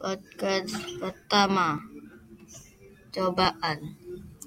podcast pertama cobaan.